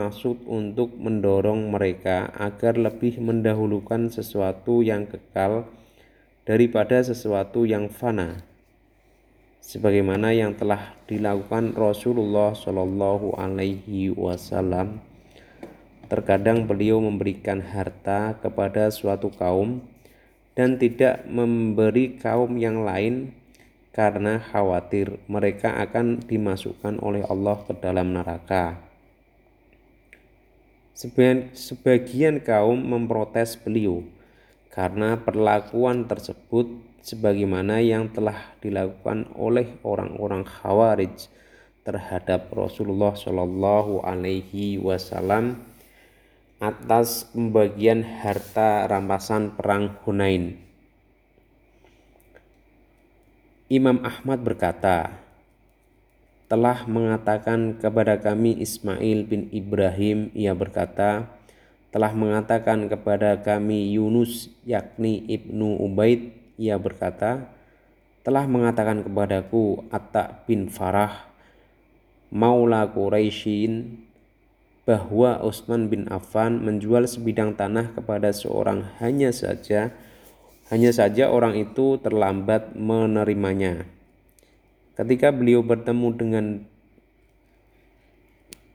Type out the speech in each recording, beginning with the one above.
maksud untuk mendorong mereka agar lebih mendahulukan sesuatu yang kekal daripada sesuatu yang fana sebagaimana yang telah dilakukan Rasulullah Shallallahu alaihi wasallam terkadang beliau memberikan harta kepada suatu kaum dan tidak memberi kaum yang lain karena khawatir mereka akan dimasukkan oleh Allah ke dalam neraka. Sebagian kaum memprotes beliau karena perlakuan tersebut sebagaimana yang telah dilakukan oleh orang-orang Khawarij terhadap Rasulullah Shallallahu Alaihi Wasallam atas pembagian harta rampasan perang Hunain. Imam Ahmad berkata, telah mengatakan kepada kami Ismail bin Ibrahim ia berkata telah mengatakan kepada kami Yunus yakni Ibnu Ubaid ia berkata telah mengatakan kepadaku Atta bin Farah Maula Quraisyin bahwa Utsman bin Affan menjual sebidang tanah kepada seorang hanya saja hanya saja orang itu terlambat menerimanya Ketika beliau bertemu dengan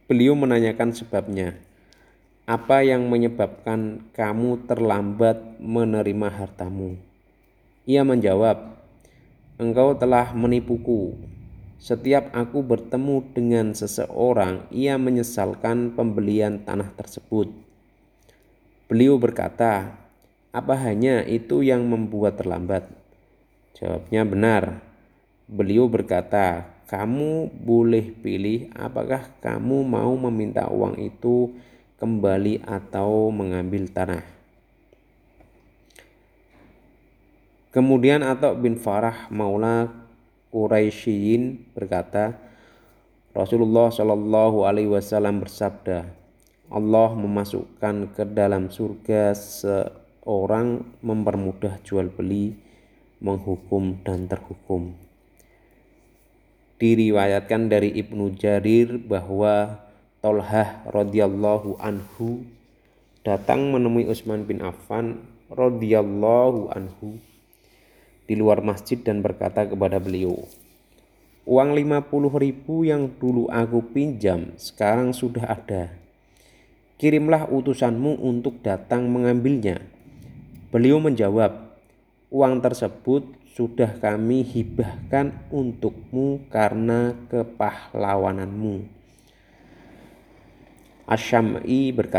beliau menanyakan sebabnya. Apa yang menyebabkan kamu terlambat menerima hartamu? Ia menjawab, Engkau telah menipuku. Setiap aku bertemu dengan seseorang, ia menyesalkan pembelian tanah tersebut. Beliau berkata, "Apa hanya itu yang membuat terlambat?" Jawabnya benar. Beliau berkata, "Kamu boleh pilih apakah kamu mau meminta uang itu kembali atau mengambil tanah." Kemudian Atok bin Farah Maula Quraisyin berkata, Rasulullah Shallallahu Alaihi Wasallam bersabda, Allah memasukkan ke dalam surga seorang mempermudah jual beli, menghukum dan terhukum diriwayatkan dari Ibnu Jarir bahwa Tolhah radhiyallahu anhu datang menemui Utsman bin Affan radhiyallahu anhu di luar masjid dan berkata kepada beliau, Uang 50 ribu yang dulu aku pinjam sekarang sudah ada. Kirimlah utusanmu untuk datang mengambilnya. Beliau menjawab, uang tersebut sudah kami hibahkan untukmu karena kepahlawananmu. Asyam'i berkata,